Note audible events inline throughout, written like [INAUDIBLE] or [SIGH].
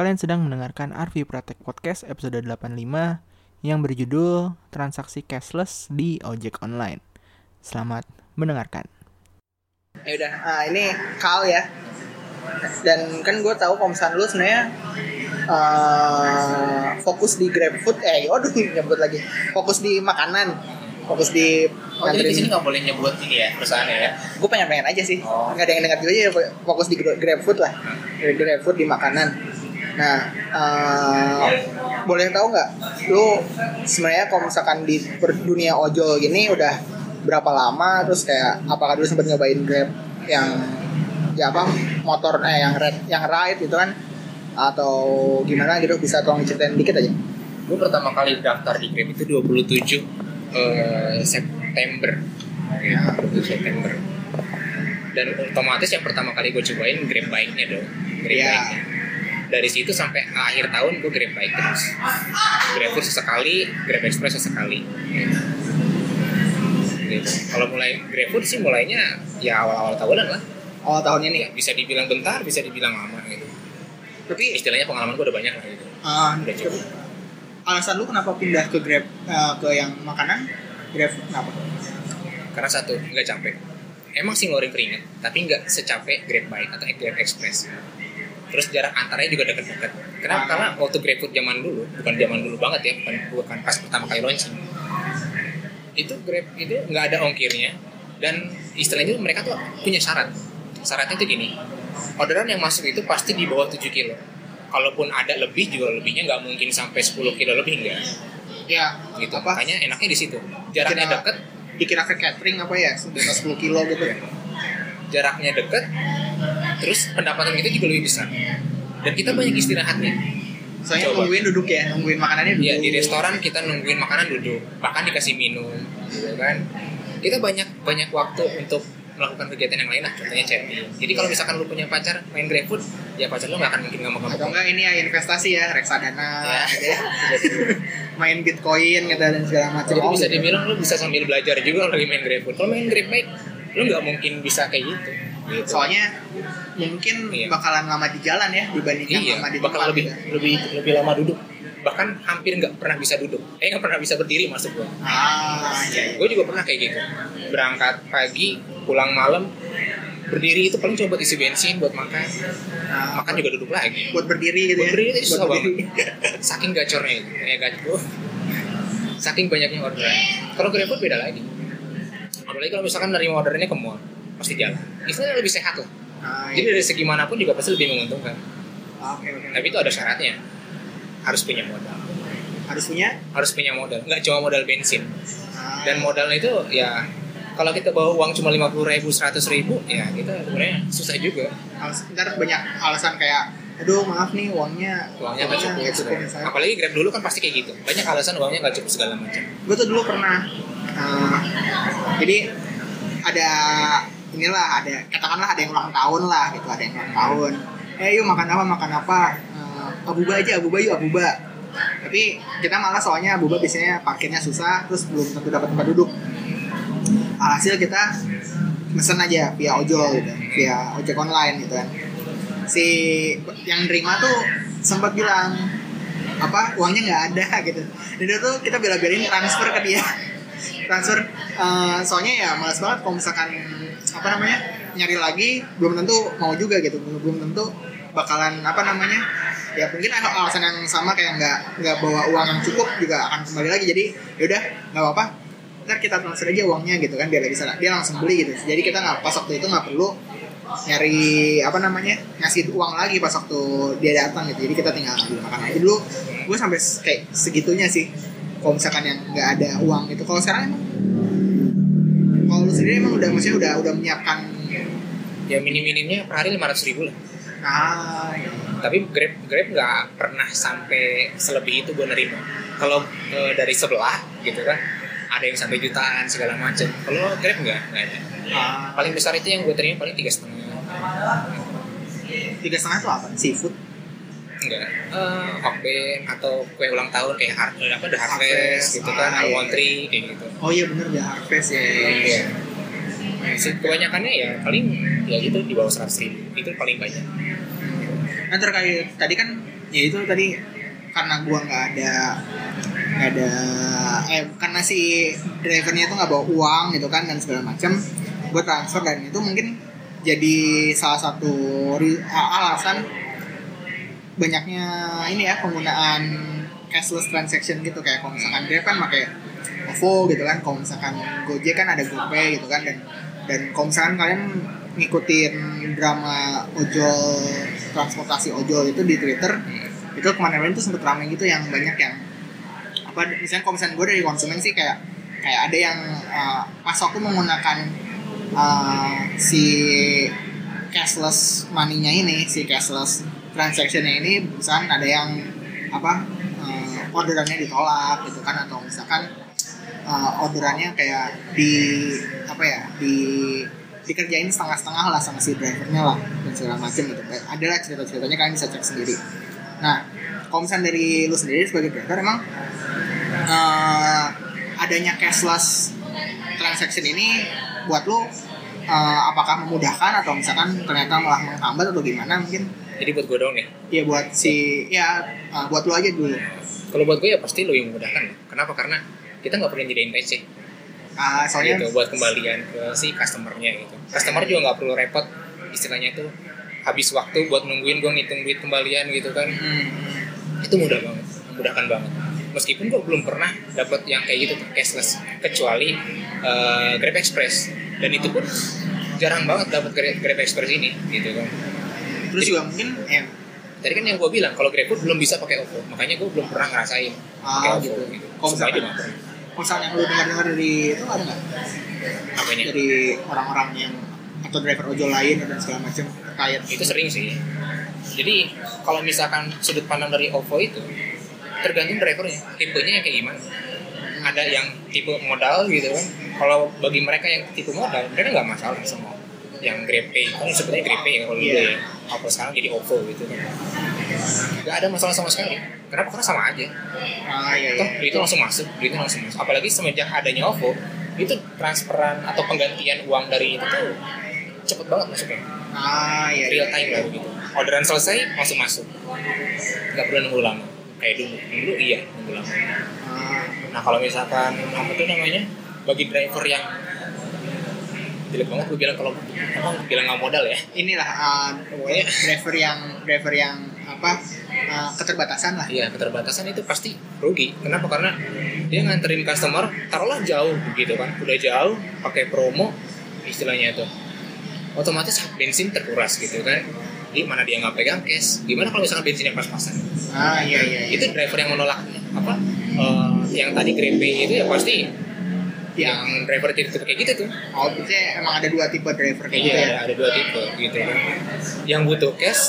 Kalian sedang mendengarkan Arvi Pratek Podcast episode 85 yang berjudul Transaksi Cashless di Ojek Online. Selamat mendengarkan. Ya udah, nah, ini Kal ya. Dan kan gue tahu kalau misalnya lu sebenarnya eh, fokus di GrabFood, eh waduh [LAUGHS] nyebut lagi, fokus di makanan, fokus di Oh jadi di sini nggak boleh nyebut ini ya perusahaannya ya? gue pengen pengen aja sih Oh. nggak ada yang dengar juga ya fokus di Gra- GrabFood lah di GrabFood di makanan nah eh, boleh tahu nggak lu sebenarnya kalau misalkan di dunia ojol gini udah berapa lama terus kayak apakah dulu sempat nyobain Grab yang ya apa motor eh yang red yang ride gitu kan atau gimana gitu bisa tolong diceritain dikit aja Gue pertama kali daftar di Grab itu 27 eh, September. Ya, 27 September. Dan otomatis yang pertama kali gue cobain Grab bike-nya dong. Grab Iya. bike-nya. Dari situ sampai akhir tahun gue Grab bike terus. Grab Food sesekali, Grab Express sesekali. Gitu. Kalau mulai Grab Food sih mulainya ya awal-awal tahunan lah. awal tahun ini Ya, bisa dibilang bentar, bisa dibilang lama gitu. tapi Istilahnya pengalaman gue udah banyak lah gitu. eh, Udah cukup. alasan lu kenapa pindah ke Grab eh, ke yang makanan Grab kenapa Karena satu, nggak capek. Emang sih ngeluarin keringet, tapi nggak secapek Grab Bike atau Grab Express. Terus jarak antaranya juga dekat-dekat. Kenapa? Karena waktu GrabFood zaman dulu, bukan zaman dulu banget ya, bukan, bukan pas pertama kali launching. Itu Grab itu nggak ada ongkirnya, dan istilahnya itu mereka tuh punya syarat. Syaratnya tuh gini, orderan yang masuk itu pasti di bawah 7 kilo. Kalaupun ada lebih juga lebihnya nggak mungkin sampai 10 kilo lebih enggak. ya Gitu. apa Makanya enaknya di situ. Jaraknya deket, dikira ke catering apa ya atas 10 kilo gitu jaraknya deket, terus pendapatan kita juga lebih besar. Dan kita banyak istirahatnya. soalnya Coba. nungguin duduk ya nungguin makanannya duduk Ya di restoran kita nungguin makanan duduk, bahkan dikasih minum, gitu kan. Kita banyak banyak waktu untuk melakukan kegiatan yang lain lah, contohnya chatting. Jadi kalau misalkan lu punya pacar main GrabFood, ya pacar lu nggak akan mungkin ngamuk-ngamuk. atau enggak ini ya investasi ya reksadana Ya. gitu ya. [LAUGHS] main bitcoin gitu dan segala macam Jadi bisa gitu. dibilang lu bisa sambil belajar juga lagi main GrabFood. Kalau main Grab bike, lu nggak mungkin bisa kayak gitu. Gitu. soalnya mungkin Iya. bakalan lama di jalan ya dibandingkan iya, lama di bakal tempat lebih gitu. lebih lebih lama duduk. Bahkan hampir nggak pernah bisa duduk. Eh nggak pernah bisa berdiri masuk gua. ah iya, iya. gue juga pernah kayak gitu berangkat pagi pulang malam berdiri itu paling coba isi bensin buat makan Nah, makan juga duduk lagi buat berdiri gitu buat ya berdiri itu susah Buat banget berdiri. [LAUGHS] saking gacornya itu ya gacor saking banyaknya orderan kalau GrabFood beda lagi apalagi kalau misalkan nerima orderannya ke mall pasti jalan istilahnya lebih sehat lah. Ah, jadi iya. dari segi mana pun juga pasti lebih menguntungkan. Oke oke tapi itu ada syaratnya. Harus punya modal. Harus punya? Harus punya modal. Nggak cuma modal bensin. Ah, dan modalnya itu ya kalau kita bawa uang cuma lima puluh ribu seratus ribu ya kita sebenarnya susah juga. Alas- ntar banyak alasan kayak aduh maaf nih uangnya uangnya nggak cukup, nggak cukup. Misalnya. apalagi grab dulu kan pasti kayak gitu. Banyak alasan uangnya nggak cukup segala macam. Gue tuh dulu pernah uh, jadi ada inilah ada katakanlah ada yang ulang tahun lah gitu ada yang ulang tahun. Eh yuk makan apa makan apa? Uh, abuba aja abuba yuk abuba. Tapi kita malah soalnya abuba biasanya parkirnya susah terus belum tentu dapat tempat duduk. Alhasil kita mesen aja via ojol gitu via ojek online gitu kan. Si yang nerima tuh sempat bilang apa uangnya nggak ada [LAUGHS] gitu. Dan itu tuh kita bela-belain transfer ke dia. [LAUGHS] Transfer eh, soalnya ya malas banget kalau misalkan apa namanya nyari lagi belum tentu mau juga gitu. Belum tentu bakalan apa namanya ya mungkin alasan yang sama kayak nggak nggak bawa uang yang cukup juga akan kembali lagi. Jadi yaudah nggak apa-apa. Ntar kita transfer aja uangnya gitu kan biar lagi sana dia langsung beli gitu. Jadi kita nggak pas waktu itu nggak perlu nyari apa namanya ngasih uang lagi pas waktu dia datang gitu. Jadi kita tinggal beli makan aja dulu. Gue sampai kayak segitunya sih. Kalau misalkan yang nggak ada uang gitu. Kalau sekarang kalau lu sendiri emang udah maksudnya udah udah menyiapkan ya minim minimnya per hari lima ratus ribu lah. Ah iya. tapi grab grab nggak pernah sampai selebih itu gue nerima. Kalau eh, dari sebelah gitu kan ada yang sampai jutaan segala macam. Kalau grab nggak nggak ada. Ah, paling besar itu yang gue terima paling tiga setengah. Tiga setengah itu apa? Seafood enggak? Eh hokben atau kue ulang tahun kayak har apa the harvest, Harvest, gitu kan ah, iya. almond tree kayak gitu. Oh iya bener ya harvest ya. Iya. Si- kebanyakannya ya paling ya gitu di bawah seratus ribu. Itu paling banyak. Nah terkait tadi kan ya itu tadi karena gua nggak ada nggak ada eh karena si drivernya itu nggak bawa uang gitu kan dan segala macam gue transfer dan itu mungkin jadi salah satu alasan banyaknya ini ya penggunaan cashless transaction gitu. Kayak kalau misalkan Grab kan pakai OVO gitu kan kalau misalkan Gojek kan ada GoPay gitu kan dan dan kalau misalkan kalian ngikutin drama ojol transportasi ojol itu di Twitter itu kemarin-kemarin tuh sempet rame gitu yang banyak yang apa misalnya kalau misalnya gue dari konsumen sih kayak kayak ada yang uh, pas aku menggunakan uh, si cashless money-nya ini si cashless transaction-nya ini misalkan ada yang apa uh, orderannya ditolak gitu kan atau misalkan uh, orderannya kayak di apa ya di dikerjain setengah-setengah lah sama si drivernya lah dan segala macam gitu. Ada lah cerita-ceritanya kalian bisa cek sendiri. Nah kalau dari lu sendiri sebagai driver emang uh, adanya cashless transaction ini buat lu uh, apakah memudahkan atau misalkan ternyata malah menghambat atau gimana? Mungkin Jadi buat gue dong ya buat si ya uh, buat lu aja dulu Kalau buat gue ya pasti lebih memudahkan. Kenapa? Karena kita nggak perlu nyediain receh Ah, soalnya gitu buat kembalian ke si customernya gitu. Customer juga nggak perlu repot istilahnya itu habis waktu buat nungguin gue ngitung duit kembalian gitu kan. hmm, Itu mudah banget, memudahkan banget. Meskipun gue belum pernah dapat yang kayak gitu cashless kecuali eh, Grab Express dan itu pun jarang banget dapat Grab Express ini gitu kan. Terus juga mungkin ya Tadi kan yang gue bilang kalau GrabFood belum bisa pakai OVO, makanya gue belum pernah ngerasain pakai ah, OVO gitu gitu. kalau kalau misalnya yang lu dengar-dengar dari itu ada nggak Apanya? dari orang-orang yang atau driver ojol lain dan segala macam terkait Itu sering sih. Jadi kalau misalkan sudut pandang dari OVO itu tergantung drivernya, tipenya yang kayak gimana. Ada yang tipe modal gitu kan. Kalau bagi mereka yang tipe modal, mereka nggak masalah semua. Yang GrabPay, kan sebetulnya GrabPay ya kalau dulu Iya. ya. Apa sekarang jadi OVO gitu kan. Gak ada masalah sama sekali. Kenapa? Karena sama aja. ah iya Toh iya duitnya langsung masuk, duitnya langsung masuk. Apalagi semenjak adanya OVO, itu transferan atau penggantian uang dari itu tuh cepet banget masuknya. ah iya iya Real time lah gitu. Orderan selesai, langsung masuk. Gak perlu nunggu lama. Kayak dulu, dulu iya nunggu lama. Ah, Nah kalau misalkan apa tuh namanya, bagi driver yang jelek banget gue bilang kalau emang bilang nggak modal ya inilah ah, Pokoknya- driver yang driver yang apa ah, keterbatasan lah Iya keterbatasan itu pasti rugi. Kenapa? Karena dia nganterin customer, taruhlah jauh gitu kan, udah jauh, pakai promo, istilahnya itu, otomatis bensin terkuras gitu kan. Di mana dia nggak pegang cash, gimana kalau misalkan bensinnya pas-pasan? ah iya iya, iya. Itu driver yang menolak apa? eh, yang tadi GrabPay itu ya pasti yang driver tipe kayak gitu tuh. oh berarti emang ada dua tipe driver kayak gitu Iya, ya ada dua tipe gitu kan. Yang butuh cash,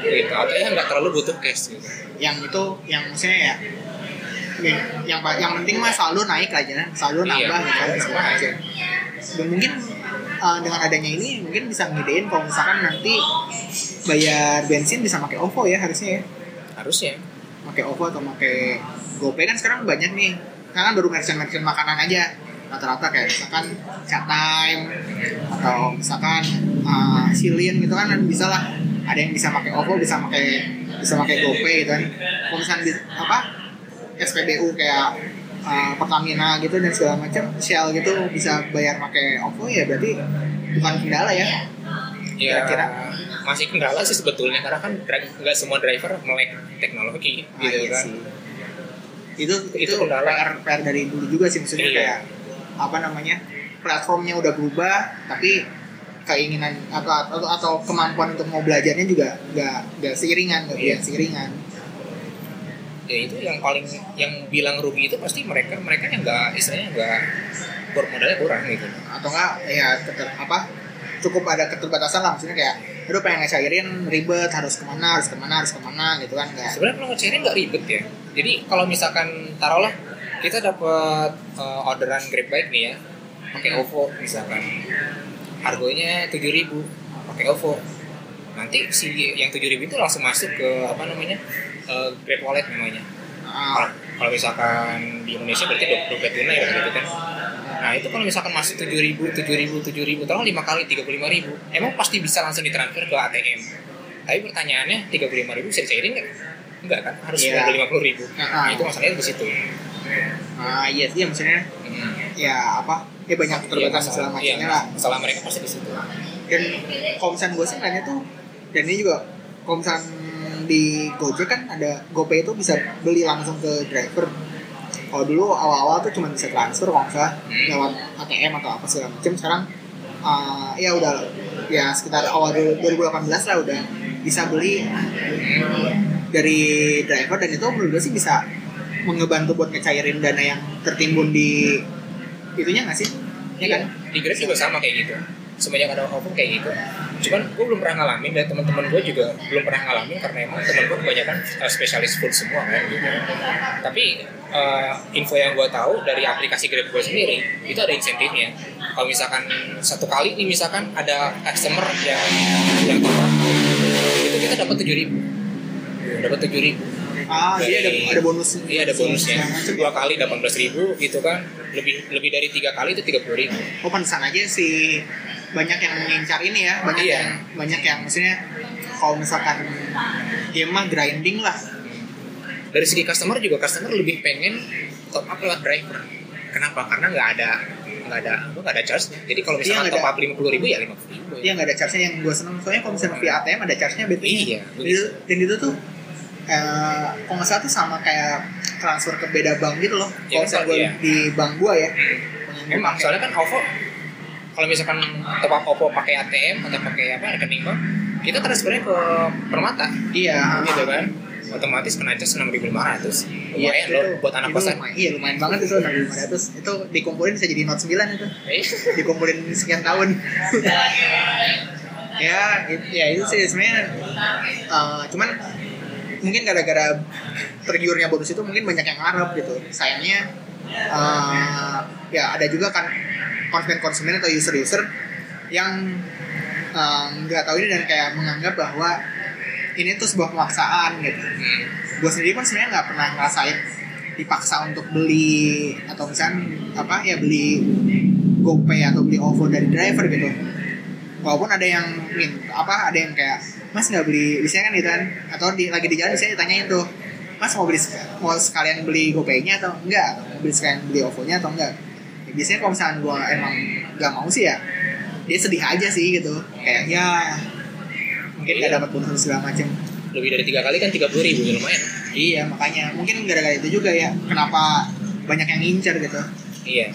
gitu, atau yang nggak terlalu butuh cash gitu. yang itu yang maksudnya ya ya, yang yang penting mah selalu naik aja selalu Iya, nambah gitu kan, nambah aja. dan mungkin uh, dengan adanya ini mungkin bisa ngedein kalau misalkan nanti bayar bensin bisa pakai OVO ya harusnya ya Harusnya. pakai OVO atau pakai GoPay kan sekarang banyak nih karena baru merchant-merchant makanan aja rata-rata kayak misalkan chat time atau misalkan uh, silin gitu kan bisa lah ada yang bisa pakai OVO bisa pakai bisa pakai GoPay gitu kan kalau misalkan di, apa SPBU kayak uh, Pertamina gitu dan segala macam Shell gitu bisa bayar pakai OVO ya berarti bukan kendala ya Ya, Kira-kira? masih kendala sih sebetulnya karena kan nggak semua driver melek teknologi Ah, gitu iya kan. sih. itu itu, Itu kendala. PR, PR dari dulu juga sih maksudnya Iya. kayak apa namanya platformnya udah berubah tapi keinginan atau atau, atau kemampuan untuk mau belajarnya juga nggak nggak seiringan nggak biar seiringan Ya itu yang paling yang bilang rugi itu pasti mereka mereka yang nggak istilahnya nggak bermodalnya kurang gitu. atau enggak ya keter, apa cukup ada keterbatasan lah maksudnya kayak aduh pengen ngecairin ribet harus ke mana harus ke mana harus ke mana gitu kan Sebenarnya kalau ngecairin nggak ribet ya. Jadi kalau misalkan taruhlah kita dapat eh, orderan Grab bike nih ya, pakai OVO misalkan, harganya tujuh ribu, pakai OVO. Nanti si yang tujuh ribu itu langsung masuk ke apa namanya eh, Grab Wallet namanya. Ah, Kalau- kalau misalkan di Indonesia berarti do- dompet tunai kan gitu kan. Nah itu kalau misalkan masuk tujuh ribu, tujuh ribu, tujuh ribu, taruh lima kali tiga puluh lima ribu, emang pasti bisa langsung ditransfer ke ATM. Tapi pertanyaannya tiga puluh lima ribu bisa dicairin nggak? enggak kan harus Iya. lima puluh ribu Ah, ah. nah itu masalahnya di situ ah iya sih maksudnya Hmm. ya apa ya banyak keterbatasan Iya, segala masalah- macamnya iya, lah. masalah mereka pasti di situ. Dan kalau misalnya gue sih ngeliatnya tuh dan ini juga kalau misalnya di Gojek kan ada GoPay itu bisa beli langsung ke driver. Kalau dulu awal-awal tuh cuma bisa transfer kalau misalnya Hmm. lewat ATM atau apa segala macam. Sekarang uh, ya udah ya sekitar awal 2018 lah udah bisa beli dari driver. Dan itu menurut gue sih bisa mengebantu buat ngecairin dana yang tertimbun di itunya nggak sih? Ya kan? di Grab juga sama kayak gitu. Semenjak ada OVO kayak gitu. Cuman gue belum pernah ngalamin dan teman-teman gue juga belum pernah ngalamin karena emang teman gue kebanyakan uh, spesialis food semua kan gitu. Tapi uh, info yang gue tahu dari aplikasi Grab gue sendiri itu ada insentifnya. Kalau misalkan satu kali nih misalkan ada customer yang yang up, itu kita dapat tujuh ribu. Dapat tujuh ribu Ah, jadi ada ada bonus. Iya ada bonusnya. segala macam. Dua kali delapan belas ribu gitu kan. Lebih lebih dari tiga kali itu tiga puluh ribu. Oh pantesan aja sih banyak yang mengincar ini ya, banyak Iya. yang banyak yang maksudnya kalau misalkan game mah grinding lah. Dari segi customer juga customer lebih pengen top up lewat driver. Kenapa? Karena nggak ada nggak ada apa, nggak ada charge. Jadi kalau Iya, nggak top up lima puluh ribu ya lima puluh ribu. Dia nggak ada charge-nya yang gue seneng soalnya kalau misalnya via ATM ada charge-nya beda. Iya, Dan itu, dan itu tuh eh kalau nggak salah tuh sama kayak transfer ke beda bank gitu loh. Iya, Kalau misalnya gue iya. di bank gue ya. Hmm. Emang soalnya kan OVO kalau misalkan top up OVO pakai ATM atau pakai apa rekening bank, kita transfernya ke Permata Iya. gitu kan. Otomatis kena charge enam ribu lima ratus. Iya, Lumayan loh buat anak kosan. lumayan- Iya lumayan banget itu 6500 Itu dikumpulin bisa jadi note 9 itu Eh, [LAUGHS] Dikumpulin sekian tahun [LAUGHS] Ya it- ya itu sih sebenarnya eh, Cuman mungkin gara-gara tergiurnya bonus itu mungkin banyak yang ngarep gitu. Sayangnya eh, ya ada juga kan konsumen-konsumen atau user-user yang eh, nggak tahu ini dan kayak menganggap bahwa ini tuh sebuah pemaksaan gitu. Hmm. gue sendiri pun sebenarnya nggak pernah ngerasain dipaksa untuk beli atau misalnya apa ya beli GoPay atau beli OVO dari driver gitu. Walaupun ada yang apa ada yang kayak mas nggak beli biasanya kan gitu kan atau di, lagi di jalan biasanya ditanyain tuh mas mau beli mau sekalian beli GoPay-nya atau enggak atau mau beli sekalian beli OVO-nya atau enggak Ya, biasanya kalau misalnya gue emang nggak mau sih ya dia sedih aja sih gitu kayak ya mungkin nggak dapat bonus segala macam lebih dari tiga kali kan tiga puluh ribu ya lumayan. Iya makanya mungkin gara-gara itu juga ya kenapa banyak yang ngincer gitu. Iya.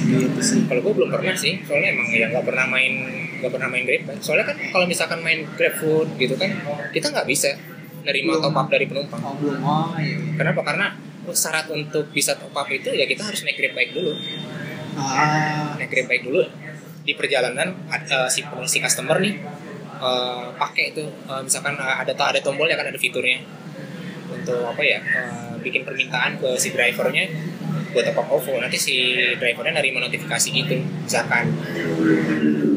Gitu sih. Kalau gue belum pernah sih, soalnya emang ya nggak pernah main nggak pernah main Grab. Soalnya kan kalau misalkan main Grab Food gitu kan, kita nggak bisa nerima top up dari penumpang. Oh belum oh iya. Kenapa? Karena syarat untuk bisa top up itu ya kita harus naik Grab bike dulu. Ah Naik Grab bike dulu di perjalanan ada, si si customer nih eh, pakai itu eh, misalkan eh, ada ada tombol ya kan ada fiturnya untuk apa ya eh, bikin permintaan ke si drivernya buat top up OVO nanti si drivernya nerima notifikasi gitu misalkan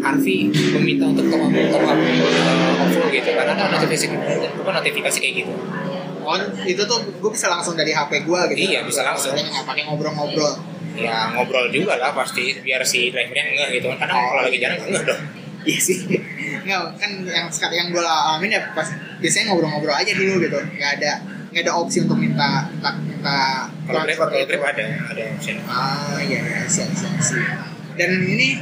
Harvey meminta untuk top up top up eh, OVO gitu karena ada notifikasi apa notifikasi kayak gitu oh itu tuh gue bisa langsung dari HP gue gitu. Iya, bisa langsung. Nggak pakai ngobrol-ngobrol. ya ngobrol juga lah pasti biar si drivernya enggak gitu kan kadang kalau lagi jalan enggak dong Iya sih. Nggak kan yang sekarang yang gue alamin ya pas biasanya ngobrol-ngobrol aja dulu gitu. Nggak ada nggak ada opsi untuk minta minta, minta kalau Grab kalau. Grab ada ada option Ah iya iya siap siap siap. Dan ini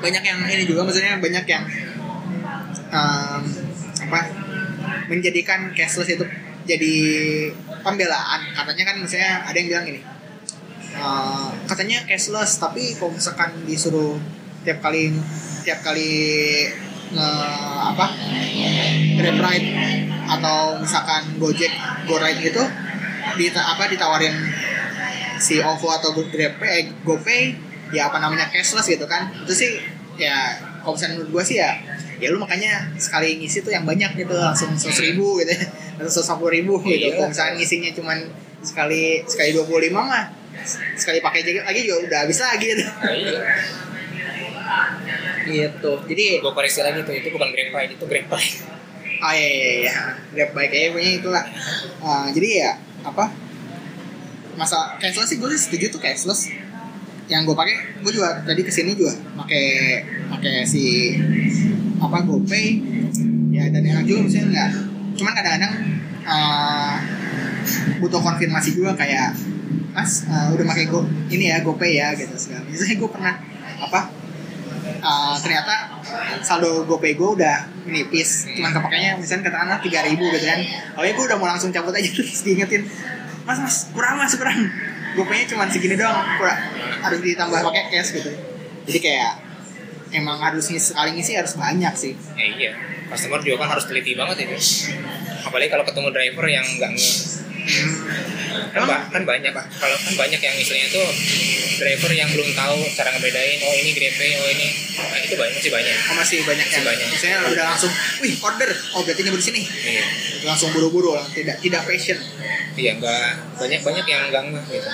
banyak yang ini juga maksudnya banyak yang em, apa menjadikan cashless itu jadi pembelaan katanya kan misalnya ada yang bilang gini eh, katanya cashless tapi kalau misalkan disuruh tiap kali tiap kali nge apa grab ride atau misalkan gojek go ride gitu di apa ditawarin si OVO atau GrabPay, eh, GoPay, ya apa namanya cashless gitu kan. Itu sih ya kalau misalnya menurut gue sih ya ya lu makanya sekali ngisi tuh yang banyak gitu langsung seratus ribu gitu ya atau seratus ribu gitu Iya. kalau misalnya ngisinya cuman sekali sekali dua puluh lima mah sekali pakai jaket lagi juga udah habis lagi gitu nah, iya gitu. Jadi gue koreksi lagi tuh itu bukan Grab Ride itu Grab Bike oh iya iya iya. Grab bike kayaknya punya itulah. Ah, jadi ya apa? Masa cashless sih gue sih setuju tuh cashless. Yang gue pakai gue juga tadi ke sini juga pakai pakai si apa GoPay. Ya dan enak juga misalnya nggak cuman kadang-kadang uh, butuh konfirmasi juga kayak mas uh, udah pakai go ini ya GoPay ya gitu segala misalnya gue pernah apa uh, ternyata saldo GoPay gue udah menipis. Cuman kepakainya misalnya katakanlah tiga ribu gitu kan. Oh ya gue udah mau langsung cabut aja. [LAUGHS] Terus diingetin mas mas kurang mas kurang. GoPay-nya cuma segini doang. Kurang harus ditambah pakai cash gitu. Jadi kayak emang harus ngisi, sekali ngisi harus banyak sih. Ya iya. Customer juga kan harus teliti banget itu. Apalagi kalau ketemu driver yang nggak kan, ba- kan banyak kalau kan banyak yang misalnya tuh driver yang belum tahu cara ngebedain oh ini GrabPay oh ini. Nah, itu banyak masih banyak. Oh, masih banyak Masih yang banyak. misalnya udah langsung wih order. Oh berarti nyebut di sini. Iya. Langsung buru-buru tidak tidak passion. Iya nggak. Banyak banyak yang nggak nge gitu.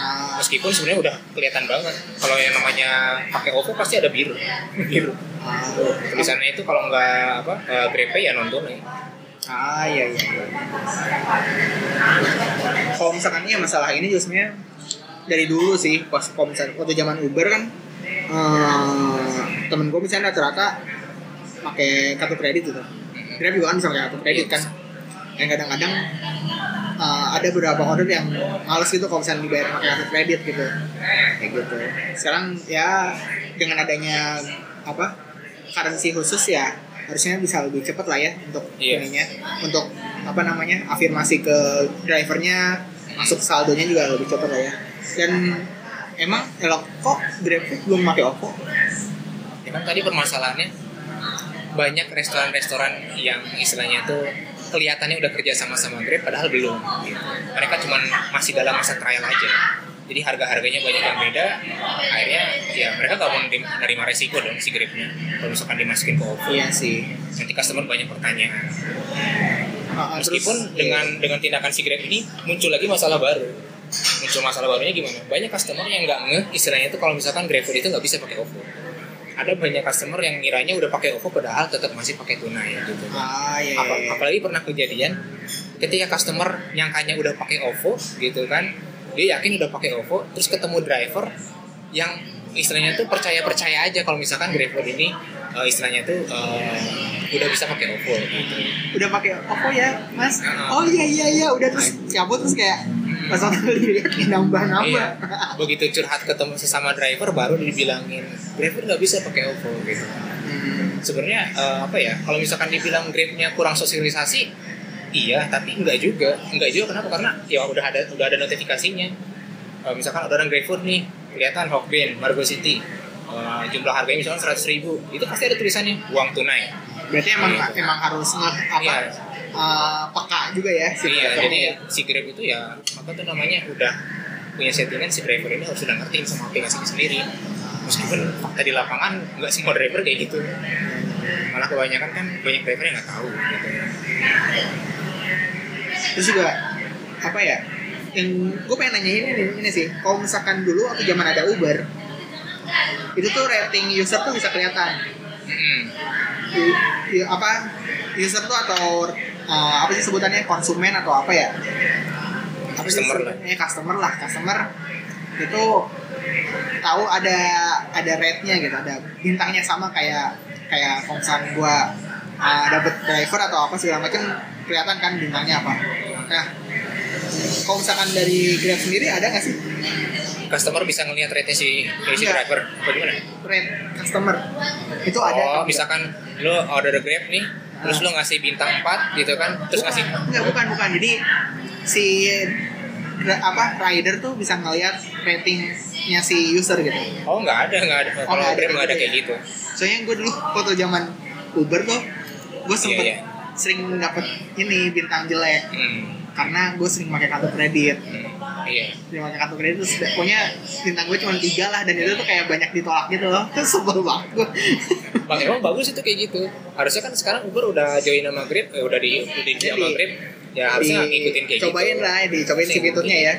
Ah, meskipun sebenarnya udah kelihatan banget. Kalau yang namanya pakai OVO pasti ada biru. [LAUGHS] Biru. Ah, tulisannya itu kalau nggak apa uh, GrabPay ya non tunai ah iya iya iya. kalau misalkan iya masalah ini juga sebenarnya dari dulu sih pas misalnya waktu zaman Uber kan eh, temen gue misalnya rata-rata pakai kartu kredit gitu. Grab juga kan bisa kartu kredit kan. Dan kadang-kadang eh, ada beberapa order yang males gitu kalau misalnya dibayar pakai kartu kredit gitu. Kayak gitu. Sekarang ya dengan adanya apa currency khusus ya harusnya bisa lebih cepat lah ya untuk Iya. ininya untuk apa namanya afirmasi ke drivernya masuk saldonya juga lebih cepat lah ya dan emang elok kok Grab belum pakai OVO ya kan tadi permasalahannya banyak restoran-restoran yang istilahnya tuh kelihatannya udah kerja sama sama Grab padahal belum gitu. mereka cuman masih dalam masa trial aja jadi harga-harganya banyak yang beda akhirnya ya mereka gak mau nerima, nerima resiko dong si Grabnya kalau misalkan dimasukin ke OVO iya sih. Nanti customer banyak pertanyaan Ah, ah, meskipun terus, dengan dengan tindakan si Grab ini muncul lagi masalah baru. Muncul masalah barunya gimana? Banyak customer yang nggak ngeh istilahnya itu kalau misalkan GrabFood itu nggak bisa pakai OVO ada banyak customer yang ngiranya udah pakai OVO padahal tetap masih pakai tunai gitu. Ah iya, iya, iya. apalagi pernah kejadian ketika customer nyangkanya udah pakai OVO gitu kan dia yakin udah pakai OVO terus ketemu driver yang istilahnya tuh percaya percaya aja kalau misalkan GrabFood ini eh, istilahnya tuh eh, udah bisa pakai OVO gitu udah pakai OVO ya mas Ah. oh iya iya iya udah terus cabut terus kayak pas waktu dilihat nambah nambah Iya. Begitu curhat ketemu sesama driver baru dibilangin driver nggak bisa pakai OVO gitu. Hmm. Sebenarnya eh, apa ya? Kalau misalkan dibilang Grabnya kurang sosialisasi, iya, tapi enggak juga. Enggak juga kenapa? Karena ya udah ada udah ada notifikasinya. Eh, misalkan orderan GrabFood nih, kelihatan Hokben, Margo City, eh, jumlah harganya misalnya seratus ribu, itu pasti ada tulisannya uang tunai. berarti emang Gitu. emang harus nge apa Iya. eh, peka juga ya si Iya, jadi si Grab itu ya apa tuh namanya udah punya settingan si driver ini harus sudah ngertiin sama aplikasinya sendiri. Meskipun fakta di lapangan nggak semua driver kayak gitu. Malah kebanyakan kan banyak driver yang nggak tahu gitu. Terus juga apa ya yang gue pengen nanya ini nih, ini sih kalau misalkan dulu waktu zaman ada Uber itu tuh rating user tuh bisa kelihatan Mm-mm. I- i- apa user tuh atau uh, apa sih sebutannya konsumen atau apa ya apa sih Customer lah. sebutannya? customer lah customer itu tahu ada ada rate-nya gitu ada bintangnya sama kayak kayak misalkan gua uh, dapet driver atau apa segala macam kelihatan kan bintangnya apa nah kalau misalkan dari Grab sendiri ada nggak sih Customer bisa ngelihat rate si, si Iya. driver apa gimana? rate customer itu ada Oh, misalkan lo order Grab nih, terus lo ngasih bintang 4 gitu kan, terus ngasih Enggak, bukan, bukan. Jadi si apa rider tuh bisa ngelihat ratingnya si user gitu. Oh nggak ada nggak ada Oh, kalau nggak ada Grab nggak ada kayak kayak gitu. Soalnya gue dulu waktu zaman Uber tuh, gue sempet Iya, iya. Sering dapet ini bintang jelek Hmm, karena gue sering pakai kartu kredit. hmm, iya. Sering pakai kartu kredit terus pokoknya bintang gue cuma tiga lah dan itu tuh kayak banyak ditolak gitu loh. Terus [LAUGHS] sebel banget gue. Bang emang bagus itu kayak gitu. Harusnya kan sekarang Uber udah join sama Grab, eh, udah di udah di sama Grab, ya harusnya ngikutin kayak cobain gitu. lah, dicobain si fiturnya ya.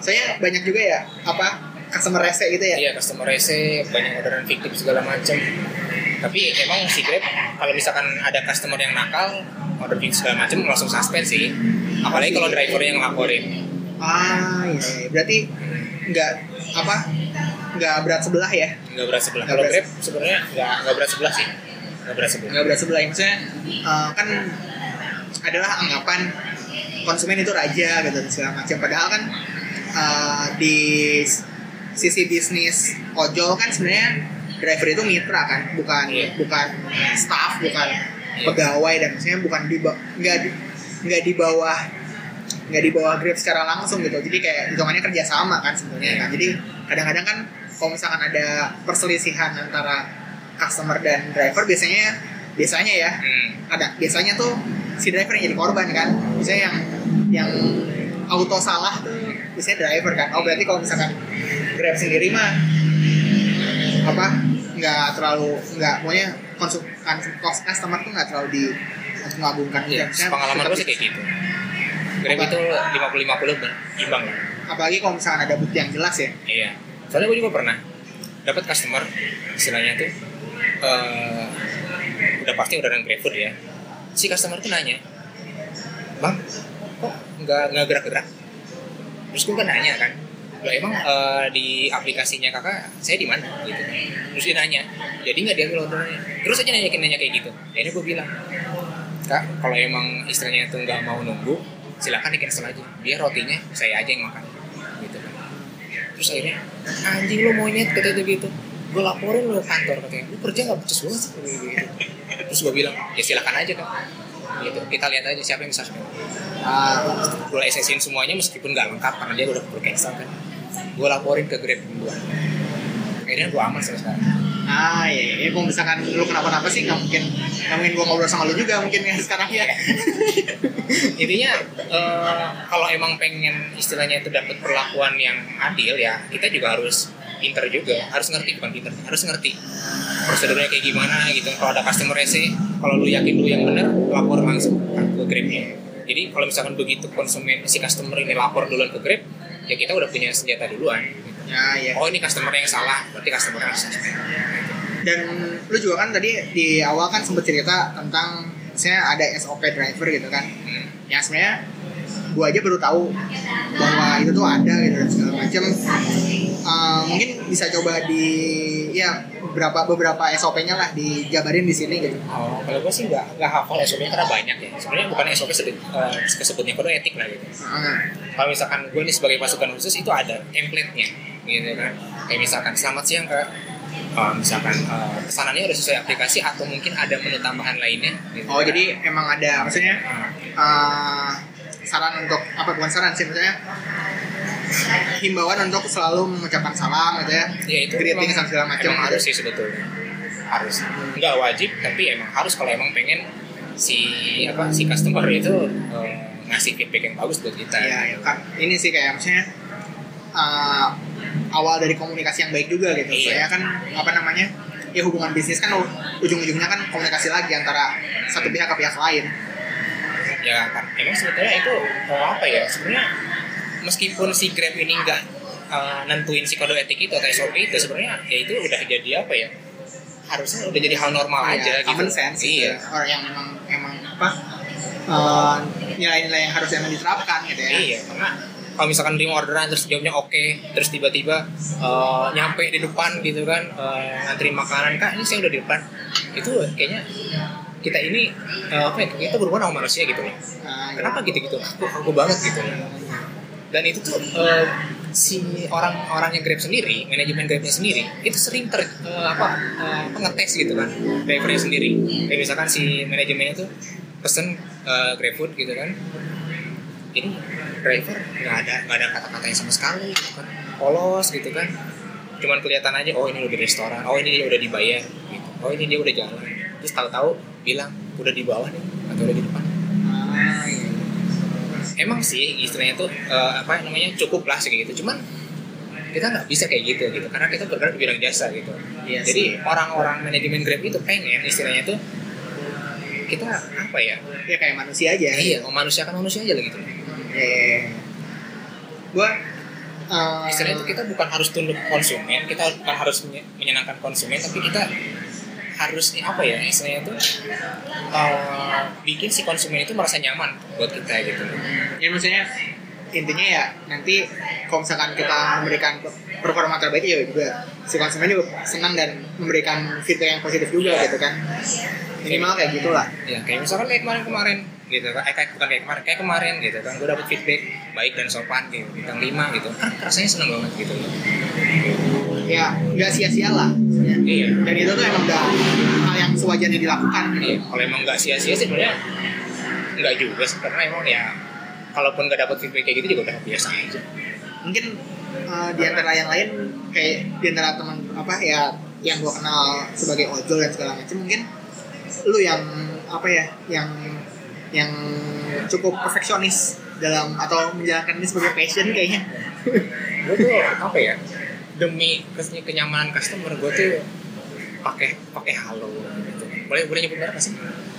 Soalnya banyak juga ya apa customer rese gitu ya. Iya, customer rese, banyak orderan fiktif segala macam. Tapi emang si Grab kalau misalkan ada customer yang nakal, order segala macam langsung suspend sih. Apalagi kalau drivernya yang ngelaporin. Ah, iya, iya. berarti nggak apa nggak berat sebelah ya? Nggak berat sebelah. Kalau. Grab sebenarnya nggak nggak berat sebelah sih. Nggak berat sebelah. Nggak berat sebelah ya. Maksudnya eh, kan adalah anggapan konsumen itu raja gitu dan segala macam padahal kan uh, di sisi bisnis ojol kan sebenarnya driver itu mitra kan bukan Iya. bukan staff bukan Iya. pegawai dan maksudnya bukan di nggak di nggak di bawah nggak di bawah Grab secara langsung gitu jadi kayak hitungannya kerjasama kan sebenarnya kan jadi kadang-kadang kan kalau misalkan ada perselisihan antara customer dan driver biasanya biasanya ya Hmm. ada biasanya tuh si driver yang jadi korban kan biasanya yang yang auto salah tuh biasanya driver kan oh berarti kalau misalkan grab sendiri mah apa nggak terlalu nggak pokoknya konsum kan cost customer tuh nggak terlalu di untuk mengagungkan Iya, Misalnya pengalaman gue sih kayak gitu. Grab itu 50-50 imbang lah. apalagi kalau misalkan ada bukti yang jelas ya Iya. Soalnya gue juga pernah dapat customer istilahnya tuh eh udah pasti udah GrabFood ya. Si customer tuh nanya, bang, kok nggak nggak gerak-gerak? Terus gue kan nanya kan, Loh, emang eh, di aplikasinya kakak saya di mana gitu. Terus dia nanya, jadi nggak diambil ordernya. Terus aja nanya nanya kayak gitu. Ya ini gue bilang, kak kalau emang istilahnya itu nggak mau nunggu, silakan di cancel aja. Biar rotinya saya aja yang makan. Gitu kan terus akhirnya anjing lo monyet kata dia gitu gue laporin lo ke kantor katanya lu kerja nggak becus banget sih gitu. terus gue bilang ya silakan aja kan gitu kita lihat aja siapa yang bisa ah, gue lisensin semuanya meskipun nggak lengkap karena dia udah perlu cancel kan gue laporin ke Grab duluan. Akhirnya gue aman sampai sekarang. Ah ya, ya kalau misalkan lu kenapa-napa sih nggak mungkin nggak mungkin gua ngobrol sama lu juga mungkin ya sekarang ya. [LAUGHS] Intinya eh, kalau emang pengen istilahnya itu dapat perlakuan yang adil ya kita juga harus pinter juga. Harus ngerti bukan pinter harus ngerti prosedurnya kayak gimana gitu. Kalau ada customer rese kalau lu yakin lu yang bener lapor langsung ke grabnya. Jadi kalau misalkan begitu konsumen si customer ini lapor duluan ke grab ya kita udah punya senjata duluan. Ya ya. Oh ini customer yang salah. Berarti customer yang salah. Dan lu juga kan tadi di awal kan sempat cerita tentang misalnya ada SOP driver gitu kan. Hmm. yang sebenarnya gua aja baru tahu bahwa itu tuh ada gitu dan segala macam Eh, mungkin bisa coba di ya beberapa beberapa SOP-nya lah dijabarin di sini gitu Oh, kalau gue sih nggak nggak hafal SOP-nya karena banyak ya. Sebenarnya bukan SOP sebut, eh, kesebutnya kode etik lah gitu. Ah, Kalau misalkan gue nih sebagai pasukan khusus itu ada template-nya, gitu kan. Kayak misalkan selamat siang kak. Eh, misalkan eh, pesanannya udah sesuai aplikasi atau mungkin ada menu tambahan lainnya. Gitu. oh jadi emang ada maksudnya eh, saran untuk apa bukan saran sih maksudnya himbauan untuk selalu mengucapkan salam gitu ya ya itu greeting sama segala macam harus sih sebetulnya harus nggak wajib tapi emang harus kalau emang pengen si apa si customer itu eh, ngasih feedback yang bagus buat kita Iya, ya, kan. Ini sih kayak maksudnya uh, awal dari komunikasi yang baik juga gitu. Iya. Soalnya kan apa namanya? Ya hubungan bisnis kan ujung-ujungnya kan komunikasi lagi antara satu pihak ke pihak lain. ya kan emang sebetulnya itu oh, apa ya sebenarnya meskipun si Grab ini nggak uh, nentuin si kode etik itu atau SOP itu sebenarnya ya itu udah jadi apa ya? Harusnya udah jadi hal normal Iya, aja gitu. common sense gitu. iya. Orang yang memang emang apa uh, nilai-nilai yang harus emang diterapkan gitu ya. iya karena kalau misalkan dia orderan terus jawabnya oke terus tiba-tiba uh, nyampe di depan gitu kan uh, ngantri makanan kak ini saya udah di depan. Itu kayaknya kita ini uh, apa ya kita berhubungan sama manusia gitu loh. Nah, ya. kenapa gitu gitu aku aku banget gitu dan itu tuh eh, si orang-orang yang Grab sendiri manajemen Grabnya sendiri itu sering ter eh, apa eh, apa, ngetes gitu kan drivernya sendiri. Kayak misalkan si manajemennya tuh pesen eh, GrabFood gitu kan ini driver nggak ada nggak ada kata-katanya sama sekali gitu kan. Polos gitu kan. Cuman kelihatan aja oh ini udah di restoran oh ini dia udah dibayar gitu. Oh ini dia udah jalan. Terus tahu-tahu bilang udah di bawah nih atau udah di depan. Ah. Emang sih istilahnya tuh eh, apa namanya cukup lah sih kayak gitu. Cuman kita nggak bisa kayak gitu gitu. Karena kita bergerak di bidang jasa gitu. Iya jadi orang-orang manajemen Grab itu pengen istilahnya tuh kita apa ya? Ya kayak manusia aja. iya memanusiakan manusia aja lah gitu. Eh, gua uh, istilahnya itu kita bukan harus tunduk konsumen kita bukan harus menye- menyenangkan konsumen tapi kita harus apa ya istilahnya itu eh, bikin si konsumen itu merasa nyaman buat kita gitu. Ya maksudnya intinya ya nanti kalau misalkan kita memberikan performa terbaik ya juga si konsumen juga senang dan memberikan feedback yang positif juga gitu kan. Minimal kayak gitulah. Ya kayak misalkan kayak kemarin-kemarin gitu kan. Eh, kayak bukan kayak kemarin kayak kemarin gitu kan. Gue dapet feedback baik dan sopan gitu bintang 5 gitu. Kan rasanya seneng banget gitu ya nggak sia-sia lah ya. iya dan itu tuh emang udah hal yang sewajarnya dilakukan gitu. Iya, kalau emang nggak sia-sia sih sebenarnya nggak juga sih karena emang ya kalaupun nggak dapet feedback kayak gitu juga udah biasa aja mungkin eh, di antara yang lain kayak di antara teman apa ya yang gue kenal sebagai ojol dan segala macam mungkin lu yang apa ya yang yang cukup perfeksionis dalam atau menjalankan ini sebagai passion kayaknya gue tuh apa ya demi kenyamanan customer gue tuh pakai pakai halo gitu. Boleh boleh nyebut merek sih?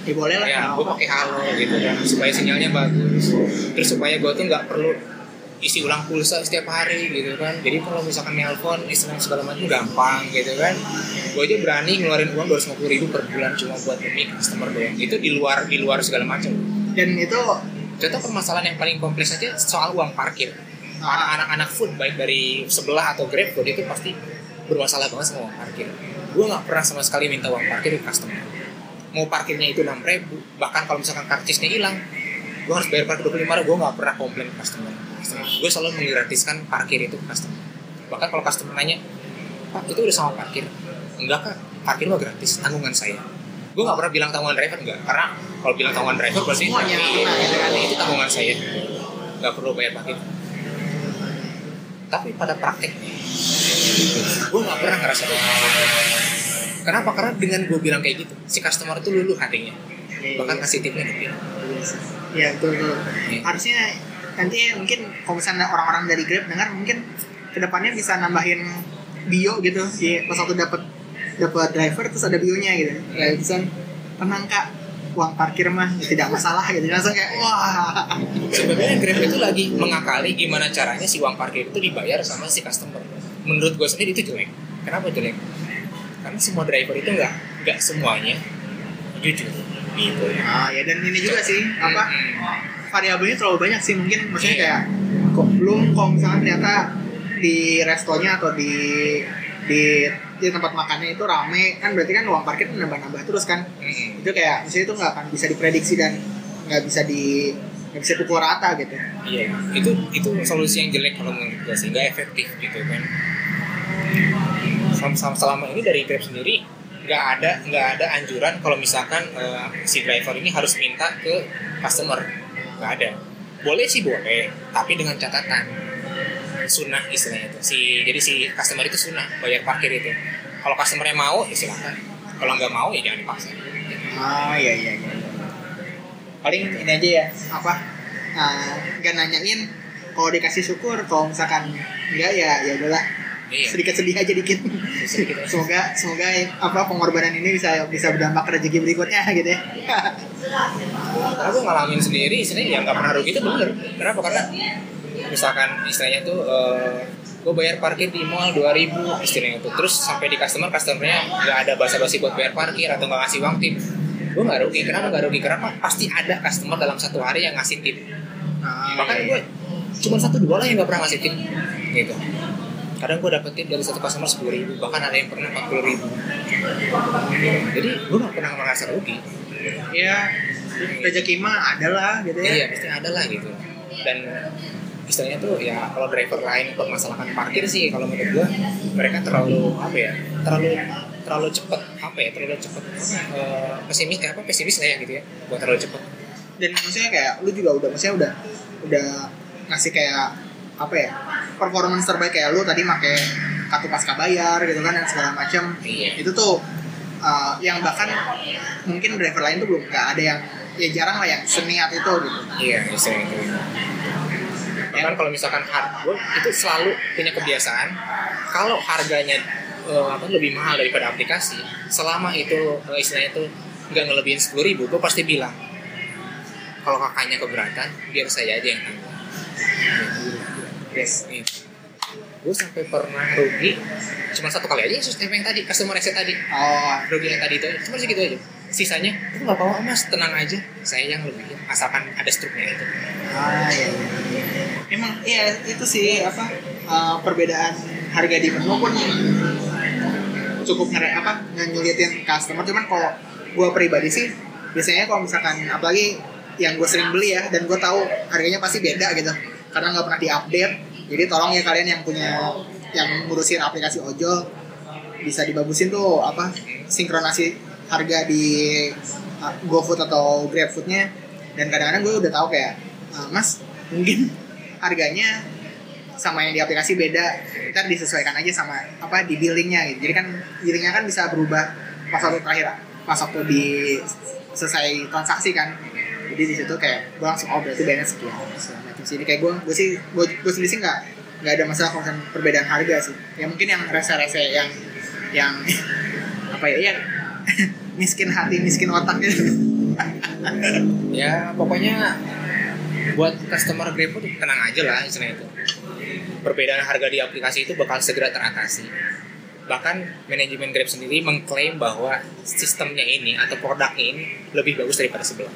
Ya boleh lah. Ya gue pakai halo gitu kan supaya sinyalnya bagus. Terus supaya gue tuh nggak perlu isi ulang pulsa setiap hari gitu kan. Jadi kalau misalkan nelpon istilah segala macam gampang gitu kan. Gue aja berani ngeluarin uang 250 ribu per bulan cuma buat demi customer doang. Itu di luar di luar segala macam. Dan itu contoh permasalahan yang paling kompleks aja soal uang parkir anak-anak food baik dari sebelah atau grab food itu pasti bermasalah banget sama uang parkir gue nggak pernah sama sekali minta uang parkir ke customer mau parkirnya itu enam ribu bahkan kalau misalkan karcisnya hilang gue harus bayar parkir dua puluh lima gue nggak pernah komplain ke customer gue selalu menggratiskan parkir itu ke customer bahkan kalau customer nanya pak itu udah sama parkir enggak kak parkir mah gratis tanggungan saya gue nggak pernah bilang tanggungan driver enggak karena kalau bilang tanggungan driver berarti Semuanya iya, gitu kan. itu tanggungan saya nggak perlu bayar parkir tapi pada prakteknya gue nggak pernah ngerasa kenapa? Karena dengan gue bilang kayak gitu si customer tuh luluh hatinya. Iya, bahkan iya. kasih tipnya gede ya betul betul. Iya. harusnya nanti mungkin kalau misalnya orang-orang dari Grab dengar mungkin ke depannya bisa nambahin bio gitu. Di pas waktu dapat dapat driver terus ada bionya gitu. Kayak bisa tenang kak uang parkir mah tidak masalah gitu. Langsung kayak wah. Sebenarnya Grab itu lagi mengakali gimana caranya si uang parkir itu dibayar sama si customer. Menurut gue sendiri itu jelek. Kenapa jelek? Karena semua driver itu nggak nggak semuanya jujur. Gitu. Ya ah ya dan ini juga sih apa Hmm. variabelnya terlalu banyak sih. Mungkin maksudnya Iya. kayak kok belum kalau misalnya ternyata di restonya atau di di di tempat makannya itu rame kan berarti kan uang parkir nambah-nambah terus kan Mm-mm. itu kayak misalnya itu nggak akan bisa diprediksi dan nggak bisa di nggak bisa pukul rata gitu Iya, itu itu solusi yang jelek kalau menurut gue sih, nggak efektif gitu kan. Selama, selama- selama ini dari Grab sendiri nggak ada nggak ada anjuran kalau misalkan eh, si driver ini harus minta ke customer, nggak ada. Boleh sih boleh, tapi dengan catatan sunnah istilahnya itu. Si jadi si customer itu sunnah bayar parkir itu. Kalau customernya mau ya silakan. Kalau nggak mau ya jangan dipaksa. ah iya iya iya paling ini aja ya apa ah, nggak nanyain kalau dikasih syukur kalau misalkan enggak ya ya udahlah Iya. sedikit sedih aja dikit Sedikit aja. semoga semoga apa pengorbanan ini bisa bisa berdampak ke rezeki berikutnya gitu ya Karena gue ngalamin sendiri, istilahnya ya nggak pernah rugi itu bener. Kenapa? Karena misalkan istilahnya tuh gue bayar parkir di mall 2000 istilahnya tuh. Terus sampai di customer customernya nggak ada basa-basi buat bayar parkir atau nggak ngasih uang tip. Gue nggak rugi. Kenapa nggak rugi? Karena pasti ada customer dalam satu hari yang ngasih tip. Ah, bahkan iya, gue cuma satu dua lah yang nggak pernah ngasih tip gitu. Kadang gue dapet tip dari satu customer sepuluh ribu bahkan ada yang pernah empat puluh ribu. Jadi gue nggak pernah merasa rugi. Ya rezeki mah ada lah gitu ya. Iya, pasti ada lah gitu. Dan istilahnya tuh ya kalau driver lain permasalahan parkir sih kalau menurut gua mereka terlalu apa ya terlalu terlalu cepet apa ya terlalu cepet eh, pesimis eh, apa pesimis lah ya gitu ya buat terlalu cepet. Dan maksudnya kayak lu juga udah maksudnya udah udah ngasih kayak apa ya performance terbaik kayak lu tadi make kartu pasca bayar gitu kan dan segala macam. Iya. itu tuh uh, yang bahkan mungkin driver lain tuh belum nggak ada yang ya jarang lah yang seniat itu gitu. Iya istilahnya itu bahkan kalau misalkan harga itu selalu punya kebiasaan. Kalau harganya eh, apa lebih mahal daripada aplikasi selama itu eh, istilahnya tuh nggak ngelebihin sepuluh ribu gue pasti bilang kalau kakaknya keberatan biar saya aja yang tanggung. Yes gue sampai pernah rugi cuma satu kali aja sistem yang tadi customer reset tadi. Oh. Rugi yang tadi itu cuma segitu aja sisanya itu nggak apa-apa mas. Tenang aja. Saya yang lebih asalkan ada struknya itu. Ah iya, iya. emang iya itu sih apa uh, perbedaan harga di menu pun cukup ngere apa nyulitin customer. Cuman kalau gua pribadi sih biasanya kalau misalkan apalagi yang gue sering beli ya dan gue tahu harganya pasti beda gitu. Karena nggak pernah diupdate jadi tolong ya kalian yang punya yang ngurusin aplikasi ojol bisa dibagusin tuh apa sinkronasi harga di uh, GoFood atau GrabFoodnya. Dan kadang-kadang gue udah tahu kayak "Uh, Mas mungkin [LAUGHS] harganya sama yang di aplikasi beda. Ntar disesuaikan aja sama apa di billingnya. Gitu. Jadi kan billingnya kan bisa berubah pas waktu terakhir pas waktu di selesai transaksi kan. Jadi di situ kayak gue langsung oh berarti bayarnya sekian macam sih. Jadi kayak gue gue sih gue, gue sendiri nggak nggak ada masalah misalnya perbedaan harga sih. Ya mungkin yang rese-rese yang yang [LAUGHS] apa ya yang [LAUGHS] miskin hati miskin otak. Gitu ya pokoknya buat customer GrabFood tenang aja lah istilahnya itu. Perbedaan harga di aplikasi itu bakal segera teratasi. Bahkan manajemen Grab sendiri mengklaim bahwa sistemnya ini atau produknya ini lebih bagus daripada sebelah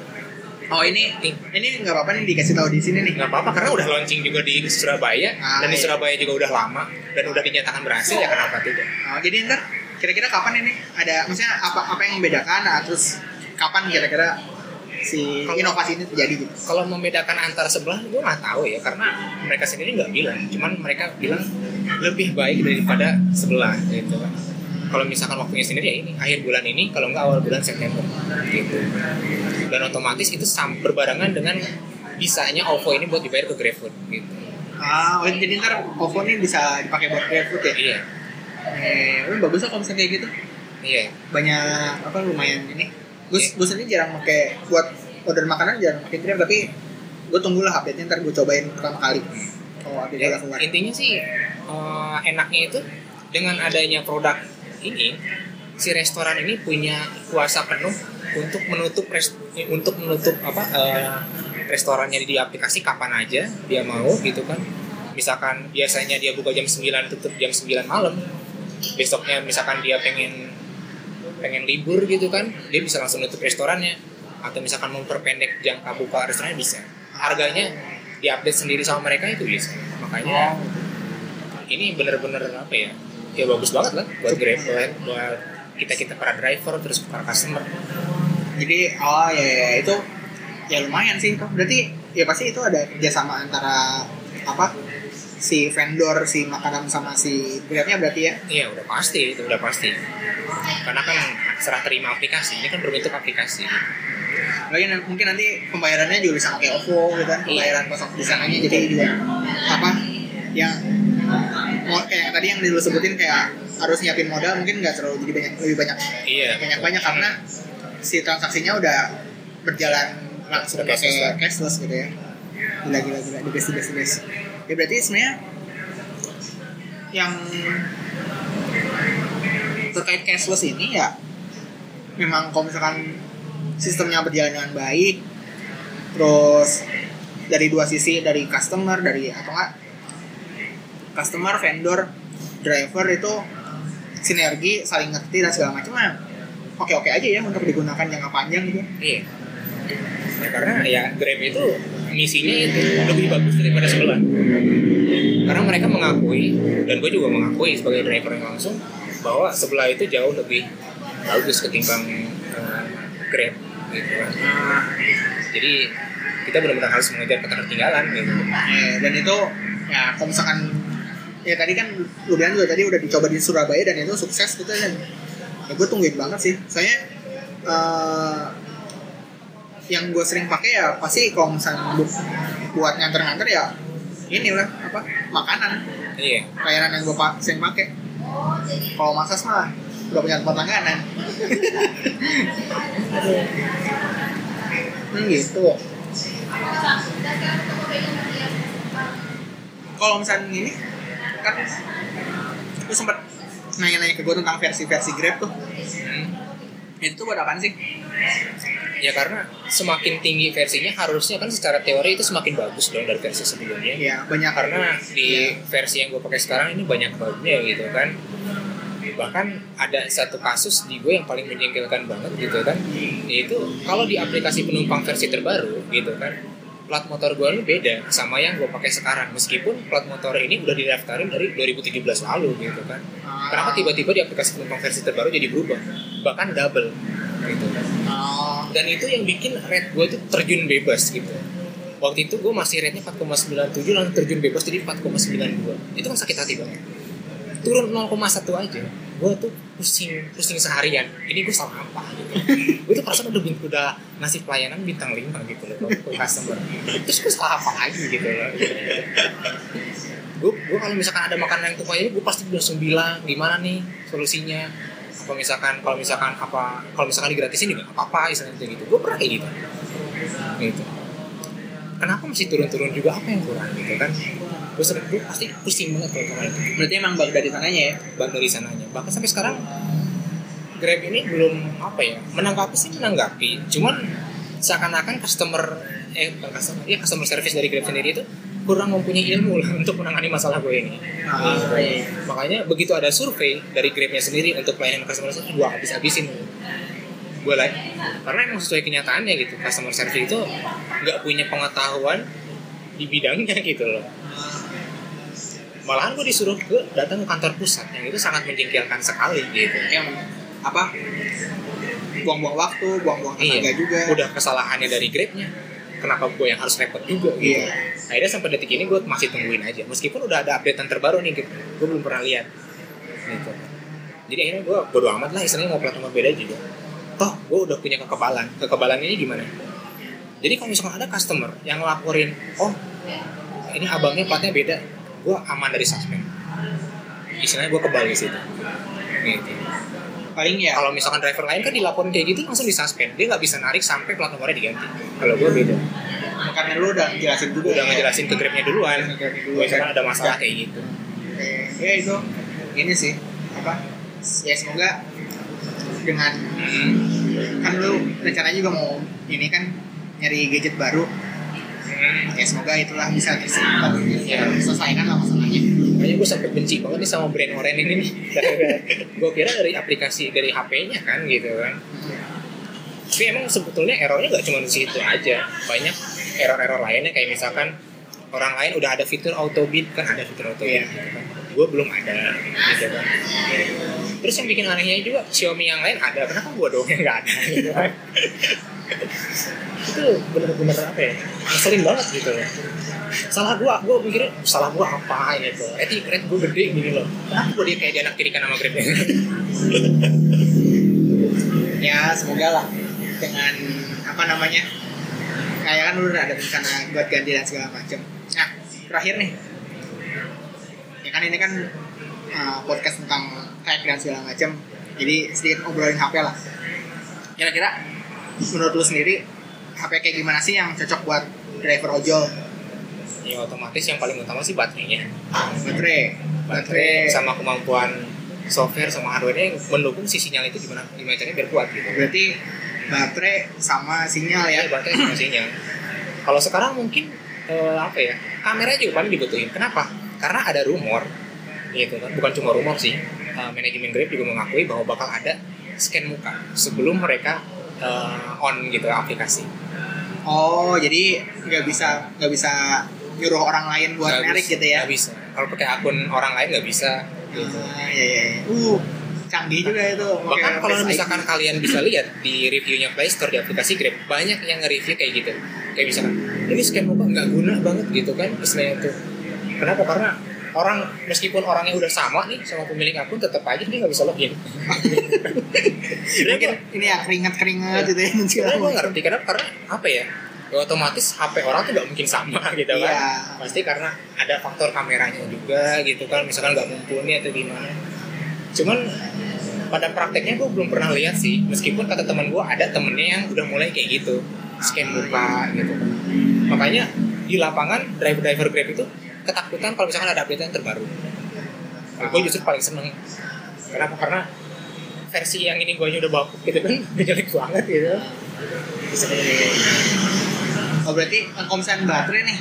oh ini ini nggak apa-apa nih dikasih tahu di sini nih. Nggak apa-apa karena udah launching juga di Surabaya Ah, dan di iya. Surabaya juga udah lama dan udah dinyatakan berhasil ya kenapa tidak? Oh, jadi ntar kira-kira kapan ini? Ada maksudnya apa apa yang membedakan? Nah, terus kapan kira-kira si Kalau- inovasi ini terjadi gitu? Kalau membedakan antar sebelah gue nggak tahu ya karena mereka sendiri nggak bilang. Cuman mereka bilang lebih baik daripada sebelah gitu kan. Kalau misalkan waktunya sendiri ya ini akhir bulan ini kalau nggak awal bulan September gitu. Dan otomatis itu sam berbarengan dengan bisanya OVO ini buat dibayar ke GrabFood gitu. Ah oh, jadi ntar OVO ini bisa dipakai buat GrabFood ya? Iya eh oh, bagus kalau misalnya kayak gitu? Iya. Banyak apa lumayan ini. Gue Iya. gue sendiri jarang pakai buat order makanan jarang pakai Grab tapi gue tunggulah update nya ntar gue cobain pertama kali. Kalau update Ya, keluar. intinya sih eh, enaknya itu dengan adanya produk ini si restoran ini punya kuasa penuh untuk menutup res- untuk menutup apa eh, restorannya di aplikasi kapan aja dia mau gitu kan. Misalkan biasanya dia buka jam 9 tutup jam 9 malam besoknya misalkan dia pengen pengen libur gitu kan dia bisa langsung nutup restorannya. Atau misalkan memperpendek jangka buka restorannya bisa. Harganya diupdate sendiri sama mereka itu bisa. Makanya ini bener-bener apa ya? Ya bagus banget lah buat Grab buat, buat kita kita para driver terus para customer. Jadi oh ya, ya, ya, itu ya lumayan sih kok berarti ya pasti itu ada kerjasama antara apa si vendor si makanan sama si Grabnya berarti ya? Iya udah pasti itu udah pasti. Karena kan serah terima aplikasi ini kan berbentuk aplikasi. Lagi mungkin nanti pembayarannya juga bisa pakai OVO gitu kan pembayaran kosong di sananya jadi juga apa yang kayak yang tadi yang dulu sebutin kayak harus nyiapin modal mungkin nggak terlalu jadi banyak lebih banyak iya banyak banyak karena si transaksinya udah berjalan langsung pakai cashless gitu ya. Gila gila gila the best the best the best ya berarti sebenarnya yang terkait cashless ini ya memang kalau misalkan sistemnya berjalan dengan baik terus dari dua sisi dari customer dari atau enggak customer vendor driver itu sinergi saling ngerti dan segala macam mah oke oke aja ya untuk digunakan jangka panjang gitu. Iya. Ya, karena ya Grab itu misinya itu lebih bagus daripada sebelah. Karena mereka mengakui dan gue juga mengakui sebagai driver yang langsung bahwa sebelah itu jauh lebih bagus ketimbang eh, Grab gitu. Kan jadi kita benar-benar harus mengejar ketertinggalan gitu. Eh, dan itu ya kalau misalkan ya tadi kan lu bilang juga tadi udah dicoba di Surabaya dan itu sukses gitu dan ya gue tungguin banget sih. Soalnya eh, yang gue sering pakai ya pasti kalau misalnya bu- buat nganter-nganter ya ini lah apa makanan. Iya. Layanan yang gue pa- sering pakai. Kalau masas mah udah punya tempat langganan. [LAUGHS] Hmm, gitu. Kalau misalnya ini kan lu sempat nanya-nanya ke gue tentang versi-versi Grab tuh. Hmm. itu buat apaan sih? Ya karena semakin tinggi versinya harusnya kan secara teori itu semakin bagus dong dari versi sebelumnya. Ya banyak. Karena di versi yang gue pakai sekarang ini banyak bugnya gitu kan. Bahkan ada satu kasus di gue yang paling menjengkelkan banget gitu kan. Yaitu kalau di aplikasi penumpang versi terbaru gitu kan plat motor gue ini beda sama yang gue pakai sekarang. Meskipun plat motor ini udah didaftarin dari 2017 lalu gitu kan. Kenapa tiba-tiba di aplikasi penumpang versi terbaru jadi berubah? Bahkan double gitu. Oh. dan itu yang bikin rate gue tuh terjun bebas gitu. Waktu itu gue masih rate nya 4,97 langsung terjun bebas jadi 4,92 itu kan sakit hati banget turun 0,1 aja gue tuh pusing pusing seharian. Ini gue salah apa gitu. [LAUGHS] Gue tuh perasaan udah udah ngasih pelayanan bintang 5 gitu loh ke customer. Terus gue salah apa lagi gitu loh. Gue gue kalau misalkan ada makanan yang tumpah ini gue pasti langsung bilang gimana nih solusinya apa misalkan kalau misalkan apa kalau misalkan digratisin juga nggak apa-apa istilahnya gitu. Gue pernah kayak gitu. Gitu. Kenapa masih turun-turun juga? Apa yang kurang gitu kan? Gue sering gue pasti pusing banget kalau kemarin itu Berarti emang bug dari sananya ya? bang dari sananya. Bahkan sampai sekarang Grab ini belum apa ya menanggapi sih menanggapi. Cuman seakan-akan customer eh bukan customer ya customer service dari Grab sendiri itu kurang mempunyai ilmu lah [LAUGHS] untuk menangani masalah gue ini Ah, iya. makanya begitu ada survei dari Grabnya sendiri untuk pelayanan customer service gue habis-habisin gue like karena emang sesuai kenyataannya gitu customer service itu nggak punya pengetahuan di bidangnya [LAUGHS] gitu loh malahan gue disuruh ke datang ke kantor pusat yang itu sangat menjengkelkan sekali gitu Yang apa? Buang-buang waktu, buang-buang tenaga iya juga. udah kesalahannya dari Grabnya kenapa gue yang harus repot juga gitu. Iya. akhirnya sampai detik ini gue masih tungguin aja. Meskipun udah ada updatean terbaru nih gue belum pernah lihat gitu. Jadi akhirnya gue bodo amat lah istilahnya mau plat nomor beda juga. Toh gue udah punya kekebalan. Kekebalannya ini gimana? Jadi kalau misalkan ada customer yang ngelaporin oh ini abangnya platnya beda gue aman dari suspend istilahnya gue kebal di situ. Gitu Paling ya. kalau misalkan driver lain kan dilaporin kayak gitu langsung disuspend dia nggak bisa narik sampai plat nomornya diganti kalau gue beda karena lu udah jelasin juga. udah ya. ngejelasin ke grabnya duluan dulu, kan. ada masalah kayak gitu Oke. Ya itu ini sih apa? Ya semoga dengan kan lu rencananya juga mau ini kan nyari gadget baru ya semoga itulah bisa tersimpan ya selesaikan lah masalahnya makanya gue sampai benci banget nih sama brand oren ini nih [LAUGHS] gue kira dari aplikasi dari HP-nya kan gitu kan tapi emang sebetulnya errornya nggak cuma di situ aja banyak error-error lainnya kayak misalkan orang lain udah ada fitur auto bid kan ada fitur auto bid Iya. gitu kan. Gue belum ada. Gitu kan. Terus yang bikin anehnya juga Xiaomi yang lain ada. Kenapa gue doang yang nggak ada? Gitu kan. Itu bener-bener apa ya? Ngeselin banget gitu loh. Salah gua gua mikirnya salah gua apa? Gitu. Eti rate gua gede gini loh. Kenapa gua dia kayak dianak tirikan sama grab [LAUGHS] ya semoga lah. Dengan apa namanya kayak kan udah ada rencana buat ganti dan segala macam nah terakhir nih. ya kan ini kan uh, podcast tentang tech dan segala macam jadi sedikit ngobrolin HP lah. Kira-kira menurut lu sendiri HP kayak gimana sih yang cocok buat driver ojol? Ya otomatis yang paling utama sih baterainya. Baterai. Baterai sama kemampuan software sama hardware-nya mendukung si sinyal itu gimana gimana caranya biar kuat gitu. Berarti baterai sama sinyal ya? Ya baterai sama sinyal. Kalau sekarang mungkin eh, apa ya kamera juga paling dibutuhin. Kenapa karena ada rumor gitu kan bukan cuma rumor sih Eh, manajemen Grab juga mengakui bahwa bakal ada scan muka sebelum mereka eh, on gitu aplikasi oh jadi nggak bisa nggak bisa nyuruh orang lain buat merik bisa, gitu ya nggak bisa kalau pakai akun orang lain nggak bisa gitu. Ah, iya, iya. Uh, canggih juga itu. bahkan kalau misalkan ID. kalian bisa lihat di reviewnya Play Store di aplikasi Grab banyak yang nge-review kayak gitu kayak misalkan ini scan muka nggak guna banget gitu kan istilahnya tuh kenapa? Karena orang meskipun orangnya udah sama nih sama pemilik akun tetap aja dia nggak bisa login. [LAUGHS] Mungkin ini ya keringat keringat gitu ya. Sebenarnya gue ngerti kenapa karena apa ya ya otomatis HP orang tuh nggak mungkin sama [LAUGHS] gitu kan. Iya. pasti karena ada faktor kameranya juga gitu kan misalkan nggak mumpuni atau gimana. Cuman pada prakteknya gue belum pernah lihat sih meskipun kata teman gue ada temennya yang udah mulai kayak gitu scan muka gitu. Kan makanya di lapangan driver-driver Grab itu ketakutan kalau misalkan ada update yang terbaru gue justru paling seneng kenapa karena versi yang ini gue udah baku gitu kan [LAUGHS] udah jelek banget gitu Oh berarti eh, kalau misalnya baterai nih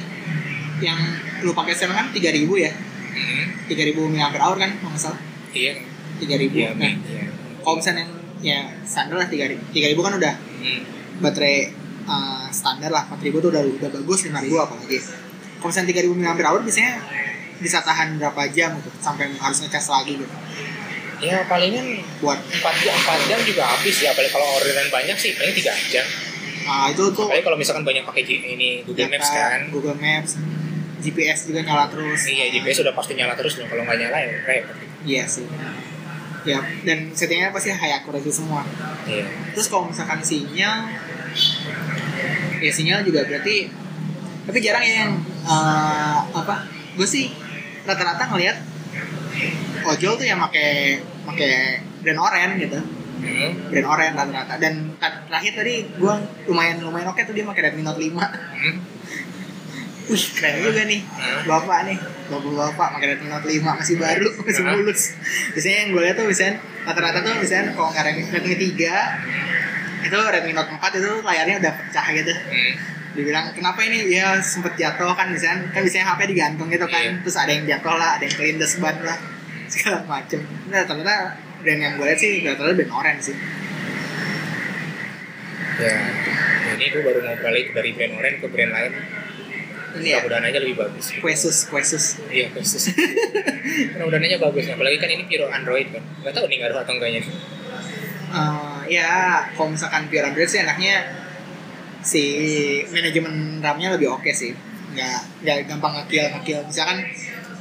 yang lu pakai sekarang kan 3000 ya? Hmm, 3000 mAh kan kalau nggak salah. iya 3000. iya nah, iya kalau misalnya yang ya standar lah 3000. 3000 kan udah Hmm. baterai eh, standar lah 4000 tuh udah udah bagus 5000 apalagi. Kalau misalnya 3000 mAh biasanya bisa tahan berapa jam gitu sampai harus ngecas lagi gitu. ya palingan buat 4 jam 4 jam juga habis ya apalagi kalau orderan banyak sih paling 3 jam. Ah itu tuh apalagi kalau misalkan banyak pakai ini Google data, Maps kan. Google Maps GPS juga nyala terus. Iya GPS sudah pasti nyala terus kalau nggak nyala ya repot. Iya sih. Ya dan settingnya pasti high accuracy semua. Iya. Terus kalau misalkan sinyal ya sinyal juga berarti tapi jarang ya yang eh, apa gue sih rata-rata ngelihat ojol tuh yang make make brand oren gitu hmm. brand oren rata-rata dan terakhir tadi gue lumayan lumayan oke tuh dia pakai Redmi Note 5 Hmm. [LAUGHS] wih keren juga nih Hmm. bapak nih bapak-bapak pakai Redmi Note 5 masih baru masih Hmm. mulus biasanya yang gue lihat tuh misalnya rata-rata tuh misalnya kalau nggak Redmi, Redmi 3 itu Redmi Note 4 itu layarnya udah pecah gitu Hmm. Dibilang kenapa ini? Ya sempet jatuh kan misalnya kan biasanya HP digantung gitu kan Iya. terus ada yang jatuh lah ada yang kelindes ban lah [LAUGHS] segala macem. Nah ternyata brand yang gue lihat sih rata-rata brand orange sih. Ya ini gue baru mau balik dari brand orange ke brand lain. Ini ya? Mudah-mudahan aja lebih bagus Quesus Quesus. Iya khusus [LAUGHS] mudah-mudahan aja bagus. Apalagi kan ini pure Android kan. Nggak tahu nih ngaruh atau enggaknya nih. Eh, ya kalau misalkan pure Android sih enaknya si manajemen RAM-nya lebih oke sih. Nggak nggak gampang ngakil ngakil misalkan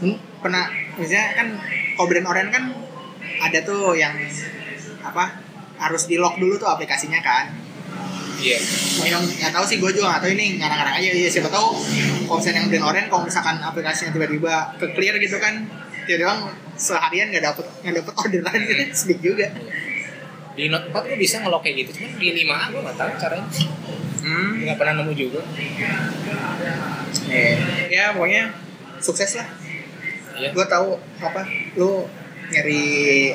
hmm, pernah misalnya kan brand orange kan ada tuh yang apa harus di lock dulu tuh aplikasinya kan. Iya. Yang nggak tahu sih gue juga nggak tahu ini ngarang-ngarang aja. Ya siapa tahu misalnya yang brand orange kalau misalkan aplikasinya tiba-tiba ke clear gitu kan tiba-tiba seharian nggak dapet nggak dapet orderan gitu [LAUGHS] sedih juga. Di Note 4 gue bisa ngelok kayak gitu cuman di 5A gue nggak tahu caranya hmm. nggak pernah nemu juga. Eh, ya pokoknya sukses lah. Iya. Gue tahu apa lu nyari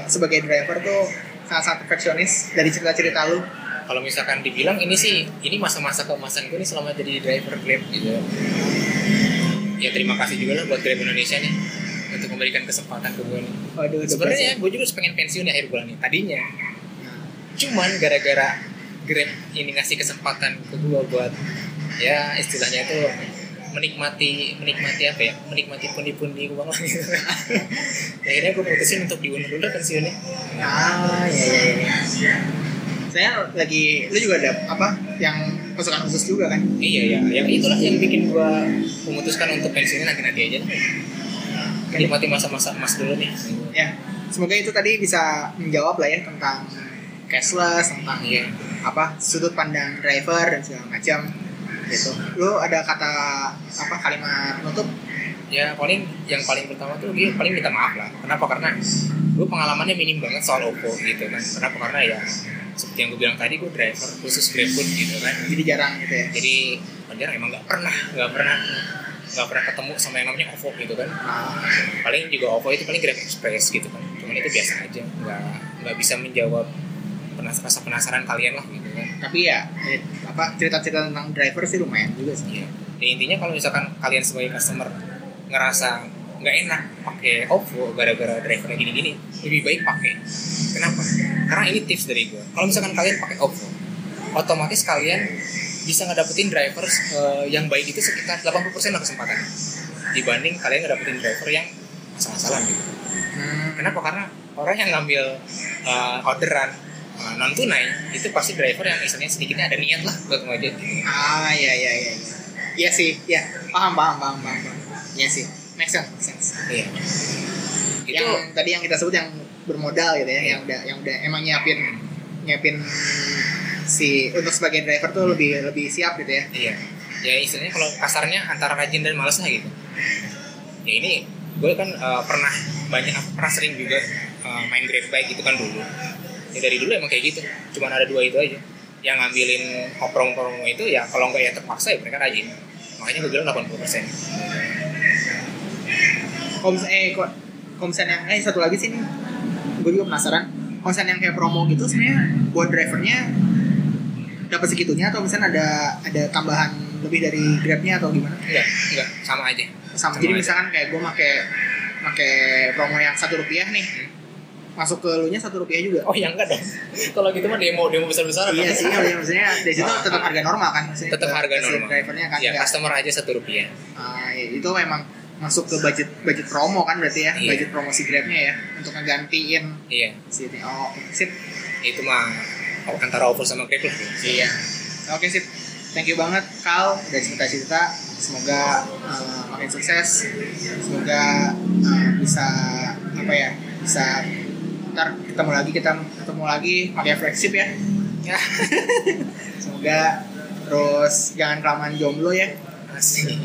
sebagai driver tuh sangat-sangat perfeksionis dari cerita-cerita lu. Kalau misalkan dibilang ini sih ini masa-masa keemasan gue nih selama jadi driver Grab gitu. Ya terima kasih juga lah buat Grab Indonesia nih untuk memberikan kesempatan ke gue nih. Waduh, sebenarnya gue juga pengen pensiun di akhir bulan nih tadinya. Cuman gara-gara Grab ini ngasih kesempatan ke gue buat ya istilahnya itu menikmati menikmati apa ya menikmati pundi-pundi uang lah gitu. [LAUGHS] akhirnya gue putusin untuk diundur dulu pensiunnya ah ya ya ya saya lagi lu juga ada apa yang pasukan khusus juga kan? Iya ya yang itulah yang bikin gue memutuskan untuk pensiunnya nanti nanti aja lah. nikmati masa-masa emas dulu nih. Ya semoga itu tadi bisa menjawab lah ya tentang cashless tentang iya apa sudut pandang driver dan segala macam gitu. Lu ada kata apa kalimat penutup? Ya paling yang paling pertama tuh dia paling minta maaf lah. Kenapa? Karena gue pengalamannya minim banget soal Oppo gitu kan. Kenapa? Karena ya seperti yang gue bilang tadi gue driver khusus GrabFood gitu kan. Jadi jarang gitu ya? Jadi Banjar emang nggak pernah nggak pernah nggak pernah ketemu sama yang namanya OVO gitu kan. Nah, paling juga OVO itu paling Grab Express gitu kan. Cuman itu biasa aja nggak nggak bisa menjawab penas rasa penasaran kalian lah gitu kan tapi ya eh, apa cerita-cerita tentang driver sih lumayan juga sih Iya. Ya, intinya kalau misalkan kalian sebagai customer ngerasa nggak enak pakai OVO gara-gara drivernya gini-gini, lebih baik pakai. Kenapa? Karena ini tips dari gue. Kalau misalkan kalian pakai OVO, otomatis kalian bisa ngedapetin driver eh, yang baik itu sekitar 80% lah kesempatan dibanding kalian ngedapetin driver yang asal-asalan gitu. hmm, Kenapa? Karena orang yang ngambil eh, orderan non tunai itu pasti driver yang istilahnya sedikitnya ada niat lah buat ngojek ah ya ya ya ya iya sih ya paham paham paham paham, paham. iya sih make sense make sense Iya. Itu yang tadi yang kita sebut yang bermodal gitu ya yang udah yang udah emang nyiapin nyiapin si untuk sebagai driver tuh lebih lebih siap gitu ya Iya. Ya istilahnya kalau kasarnya antara rajin dan malas lah gitu. Ya ini gue kan eh, pernah banyak pernah sering juga eh, main grab bike gitu kan dulu. Ya dari dulu emang kayak gitu. Cuman ada dua itu aja. Yang ngambilin promo-promo itu ya kalau nggak ya terpaksa ya mereka rajin. Makanya gue bilang 80%. kalau misalnya eh misalnya yang eh satu lagi sih nih gue juga penasaran misalnya yang kayak promo gitu sebenarnya buat drivernya dapat segitunya atau misalnya ada ada tambahan lebih dari grabnya atau gimana Enggak, enggak, sama aja. sama, Sama jadi aja. misalkan kayak gue make make promo yang satu rupiah nih masuk ke lu nya satu rupiah juga Oh ya enggak dong. [LAUGHS] kalau gitu mah demo demo besar-besaran. iya dong. sih iya, maksudnya dari situ tetap harga normal kan maksudnya Tetap ke- harga ke normal. drivernya kan Ya nggak- customer aja satu rupiah. Ah, iya, itu memang masuk ke budget budget promo kan berarti ya Iya. budget promosi Grabnya ya untuk ngegantiin iya si ini. Oh, sip. itu mah antara OVO sama Grab lah Iya. Oke sip. Thank you banget Kal udah cerita-cerita. Semoga uh, makin sukses. Semoga uh, bisa apa ya? Bisa ntar ketemu lagi kita ketemu lagi pakai flagship ya. ya [LAUGHS] Semoga terus jangan kelamaan jomblo ya. asik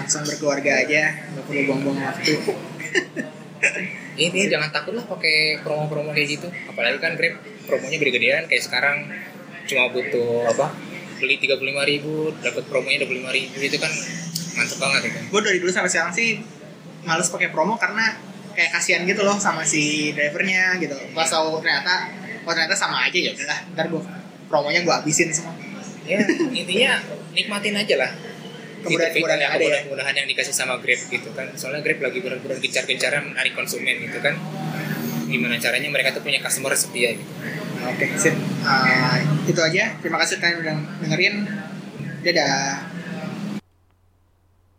Langsung berkeluarga aja, nggak perlu buang-buang waktu. [LAUGHS] ini jangan takut lah pakai promo-promo kayak gitu apalagi kan Grab promonya gede-gedean kayak sekarang cuma butuh apa beli tiga puluh lima ribu dapat promonya dua puluh lima ribu itu kan mantep banget itu Gue dari dulu sampai sekarang sih males pakai promo karena kayak kasihan gitu loh sama si drivernya gitu. Pas tahu ternyata, oh ternyata sama aja ya udahlah. Ntar gue promonya gue habisin semua. ya intinya nikmatin aja lah Kemudahan-kemudahan yang ada ya. kemudahan yang dikasih sama Grab gitu kan soalnya Grab lagi benar-benar gencar-gencaran menarik konsumen gitu kan gimana caranya mereka tuh punya customer setia gitu Oke, sip. Uh, itu aja. Terima kasih kalian udah dengerin. Dadah.